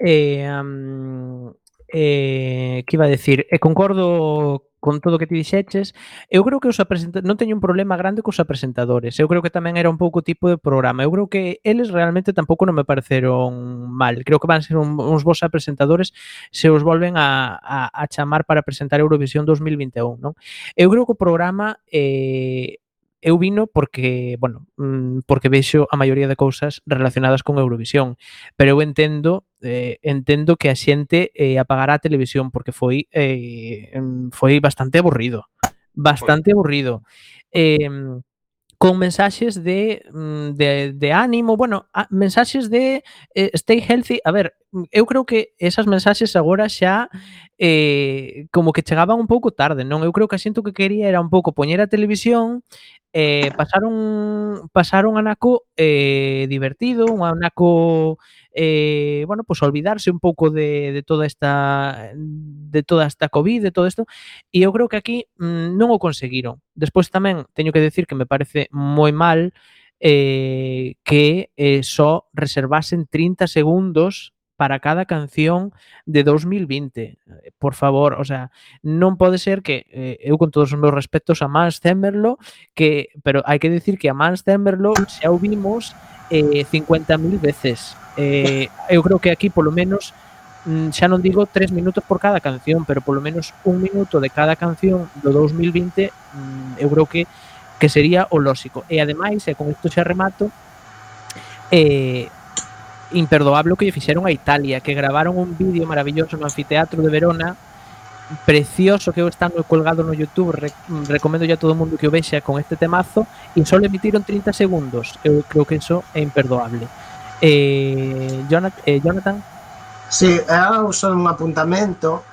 Eh, um, eh, que iba a decir, e concordo con todo o que ti dixeches, eu creo que os apresentadores, non teño un problema grande cos apresentadores, eu creo que tamén era un pouco tipo de programa, eu creo que eles realmente tampouco non me pareceron mal, creo que van ser un, uns bons apresentadores se os volven a, a, a chamar para presentar Eurovisión 2021, non? Eu creo que o programa eh, eu vino porque, bueno, mm, porque vexo a maioría de cousas relacionadas con Eurovisión, pero eu entendo eh, entendo que a xente eh, apagará a televisión porque foi eh, mm, foi bastante aburrido, bastante aburrido. Eh, con mensaxes de, mm, de, de ánimo, bueno, mensaxes de eh, stay healthy. A ver, eu creo que esas mensaxes agora xa eh, como que chegaban un pouco tarde, non? Eu creo que a xente que quería era un pouco poñer a televisión eh, pasar un, pasar un anaco eh, divertido, un anaco eh, bueno, pues olvidarse un pouco de, de toda esta de toda esta COVID, de todo isto e eu creo que aquí mm, non o conseguiron despois tamén teño que decir que me parece moi mal eh, que eh, só reservasen 30 segundos para cada canción de 2020. Eh, por favor, o sea, non pode ser que eh, eu con todos os meus respectos a Mans Temerlo, que pero hai que dicir que a Mans Temerlo xa o vimos eh 50.000 veces. Eh, eu creo que aquí polo menos mm, xa non digo tres minutos por cada canción, pero polo menos un minuto de cada canción do 2020 mm, eu creo que que sería o lóxico. E ademais, e con isto xa remato, eh, imperdoable o que lle fixeron a Italia, que gravaron un vídeo maravilloso no anfiteatro de Verona, precioso que eu no colgado no YouTube, re recomendo a todo mundo que o vexa con este temazo, e só emitiron 30 segundos. Eu creo que eso é imperdoable. Eh, Jonathan, eh, Jonathan? Sí, eu só un apuntamento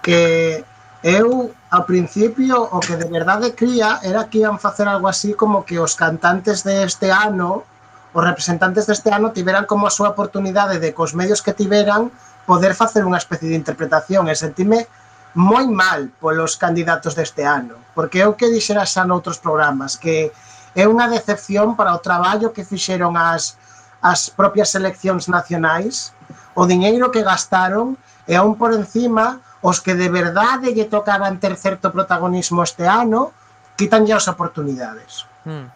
que eu ao principio o que de verdade cría era que iban facer algo así como que os cantantes de este ano os representantes deste ano tiveran como a súa oportunidade de cos medios que tiveran poder facer unha especie de interpretación e sentime moi mal polos candidatos deste ano, porque eu que dixera xa noutros programas que é unha decepción para o traballo que fixeron as as propias eleccións nacionais, o diñeiro que gastaron e aún por encima os que de verdade lle tocaban ter certo protagonismo este ano, quitanlle as oportunidades. Mm.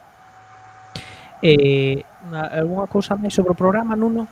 Eh, a- algunha cousa máis sobre o programa, Nuno?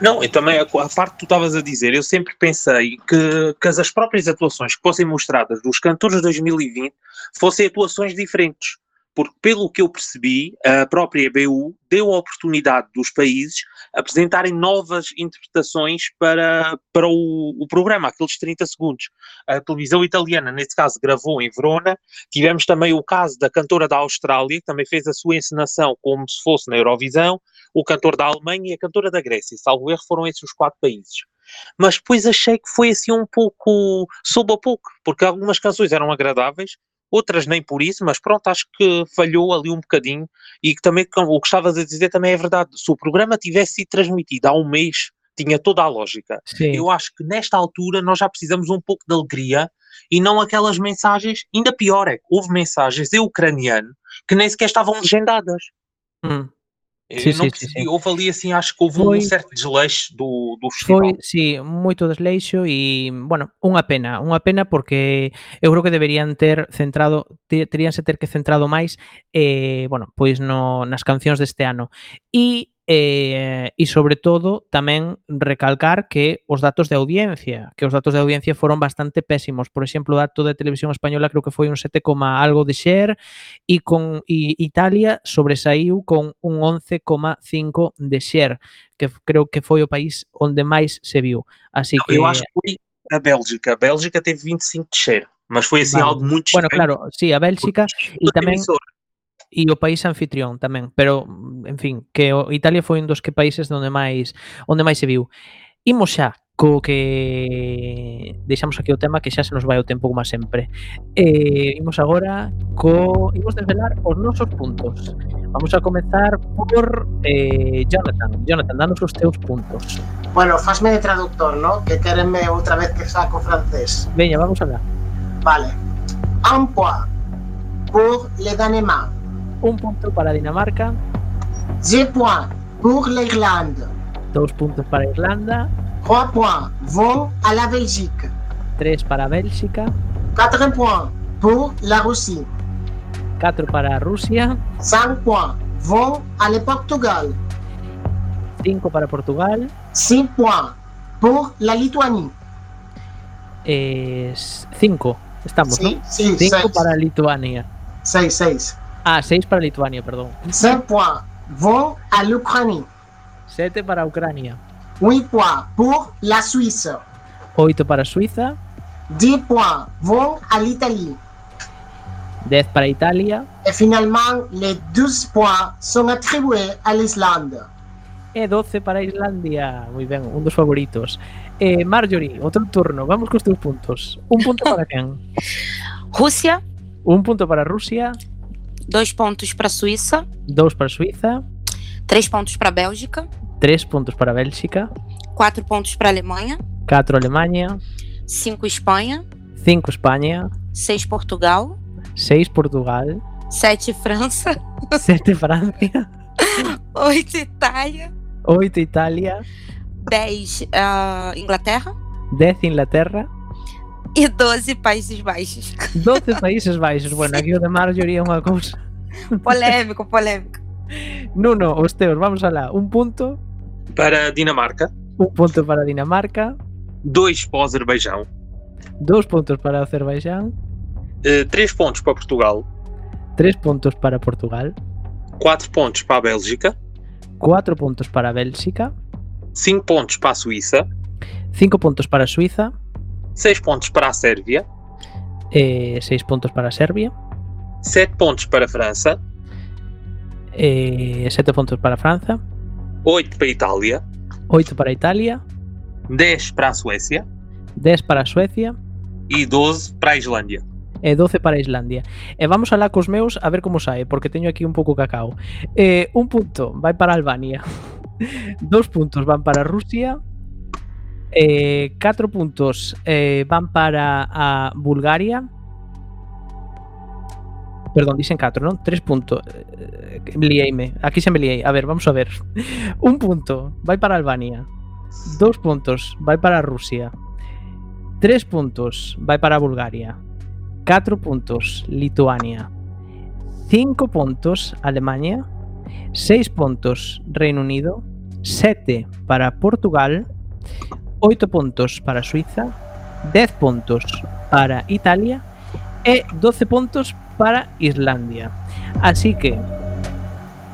Não, e também a, a parte que tu estavas a dizer, eu sempre pensei que, que as, as próprias atuações que fossem mostradas dos cantores de 2020 fossem atuações diferentes. Porque, pelo que eu percebi, a própria BU deu a oportunidade dos países apresentarem novas interpretações para, para o, o programa, aqueles 30 segundos. A televisão italiana, nesse caso, gravou em Verona. Tivemos também o caso da cantora da Austrália, que também fez a sua encenação como se fosse na Eurovisão, o cantor da Alemanha e a cantora da Grécia. Salvo erro, foram esses os quatro países. Mas depois achei que foi assim um pouco, soube a pouco, porque algumas canções eram agradáveis, outras nem por isso, mas pronto, acho que falhou ali um bocadinho e que também como o que estavas a dizer também é verdade. Se o programa tivesse sido transmitido há um mês, tinha toda a lógica. Sim. Eu acho que nesta altura nós já precisamos um pouco de alegria e não aquelas mensagens, ainda pior é que houve mensagens em ucraniano que nem sequer estavam legendadas. Hum. Eh, sim, não sim, percebi, sim. houve ali assim, acho que houve um foi, um certo desleixo do, do festival. Foi, sí, moito desleixo e, bueno, unha pena, unha pena porque eu creo que deberían ter centrado, teríanse ter que centrado máis, eh, bueno, pois no, nas cancións deste ano. E Eh, e, e sobre todo tamén recalcar que os datos de audiencia, que os datos de audiencia foron bastante pésimos. Por exemplo, o dato de televisión española creo que foi un 7, algo de share e con e Italia sobresaiu con un 11,5 de share, que creo que foi o país onde máis se viu. Así Não, que Eu acho que foi a Bélgica. A Bélgica teve 25 de share, mas foi assim vale. algo muito Bueno, claro, sí, a Bélgica e tamén emissora e o país anfitrión tamén, pero en fin, que o Italia foi un dos que países onde máis onde máis se viu. Imos xa co que deixamos aquí o tema que xa se nos vai o tempo como sempre. Eh, imos agora co imos desvelar os nosos puntos. Vamos a comezar por eh, Jonathan. Jonathan, danos os teus puntos. Bueno, fasme de traductor, ¿no? Que querenme outra vez que saco francés. Veña, vamos alá. Vale. Un point pour le Danemark. Un punto para Dinamarca, Deux points pour l'Irlande. dous puntos para Irlanda, Trois points vont à la Belgique. tres para Bélxica, Quatre points pour la Russie. 4 para Rusia, Cinq points vont à le Portugal. 5 para Portugal, Six points pour la Lituanie. 5. Estamos, Sí, ¿no? sí, 5 seis. para Lituania. Seis, seis. Ah, 6 para Lituania, perdón. Cinq points vont à l'Ukraine. 7 para Ucrania. Huit points pour la Suisse. 8 para Suiza. Dix points vont à l'Italie. 10 para Italia. Et finalement, les 12 points sont attribués à l'Islande. E 12 para Islandia. Moi ben, un dos favoritos. Eh, Marjorie, outro turno. Vamos cos teus puntos. Un punto para quen? Rússia, Un punto para Rusia. Dois pontos para a Suíça. Dois para a Suíça. Três pontos para a Bélgica. Três pontos para a Bélgica. Quatro pontos para a Alemanha. Quatro Alemanha. Cinco Espanha. Cinco Espanha. Seis Portugal. Seis Portugal. Sete França. Sete França. Oito Itália. Oito Itália. Dez uh, Inglaterra. Dez Inglaterra e 12 Países Baixos. 12 Países Baixos. Bueno, aqui o de Marjorie é uma coisa. Polémico, polémico. Nuno, os teus, vamos lá. Um ponto. Para Dinamarca. um ponto para Dinamarca. Dois para o Azerbaijão. Dois pontos para o Azerbaijão. Uh, três pontos para Portugal. Três pontos para Portugal. Quatro pontos para a Bélgica. Quatro pontos para a Bélgica. Cinco pontos para a Suíça. Cinco pontos para a Suíça. 6 pontos para a Sérvia. 6 eh, pontos para a Sérvia. 7 pontos para a França. 7 eh, pontos para a França. 8 para a Itália. 8 para a Itália. 10 para a Suécia. 10 para a Suecia. E 12 para a Islândia. e 12 para a Islândia. E vamos alá cos meus a ver como sae, porque teño aquí un pouco cacao. Eh, un punto vai para Albania. Dos puntos van para Rusia. Eh, catro puntos eh, van para a Bulgaria. Perdón, dixen 4, non? 3 puntos. Eh. Aquí se me liei. A ver, vamos a ver. Un punto vai para Albania. Dos puntos vai para Rusia. Tres puntos vai para Bulgaria. 4 puntos Lituania. 5 puntos Alemania. 6 puntos Reino Unido. 7 para Portugal, 8 puntos para Suiza, 10 puntos para Italia e 12 puntos para Islandia. Así que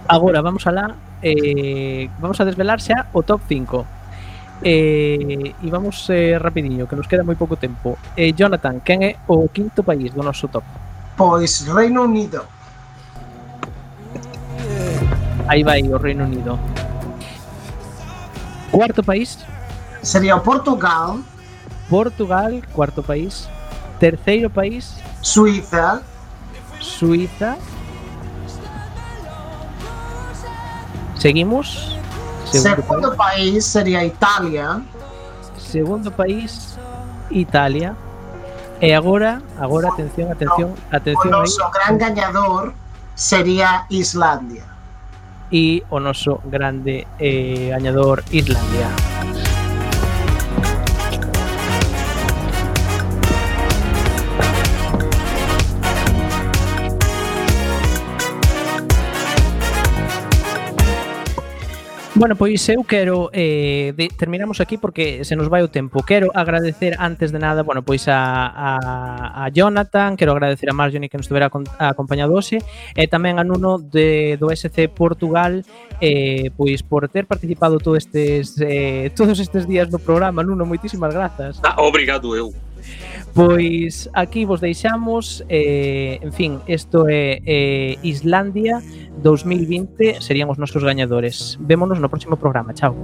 agora vamos a la eh, vamos a desvelar xa o top 5. Eh, e vamos eh, rapidiño, que nos queda moi pouco tempo. Eh, Jonathan, quen é o quinto país do noso top? Pois Reino Unido. Aí vai o Reino Unido. Cuarto país, Sería o Portugal, Portugal, cuarto país. Terceiro país, Suiza, Suiza. Seguimos. Segundo, segundo país sería Italia. Segundo país, Italia. E agora, agora atención, atención, o atención noso gran gañador sería Islandia. E o noso grande eh, gañador Islandia. Bueno, pois eu quero eh, de, terminamos aquí porque se nos vai o tempo. Quero agradecer antes de nada, bueno, pois a, a, a Jonathan, quero agradecer a Marjorie que nos estivera acompañado hoxe e tamén a Nuno de, do SC Portugal eh, pois por ter participado todo estes, eh, todos estes días no programa. Nuno, moitísimas grazas. Ah, obrigado eu. Pois aquí vos deixamos, eh, en fin, isto é eh, Islandia 2020, serían os nosos gañadores. Vémonos no próximo programa, chao.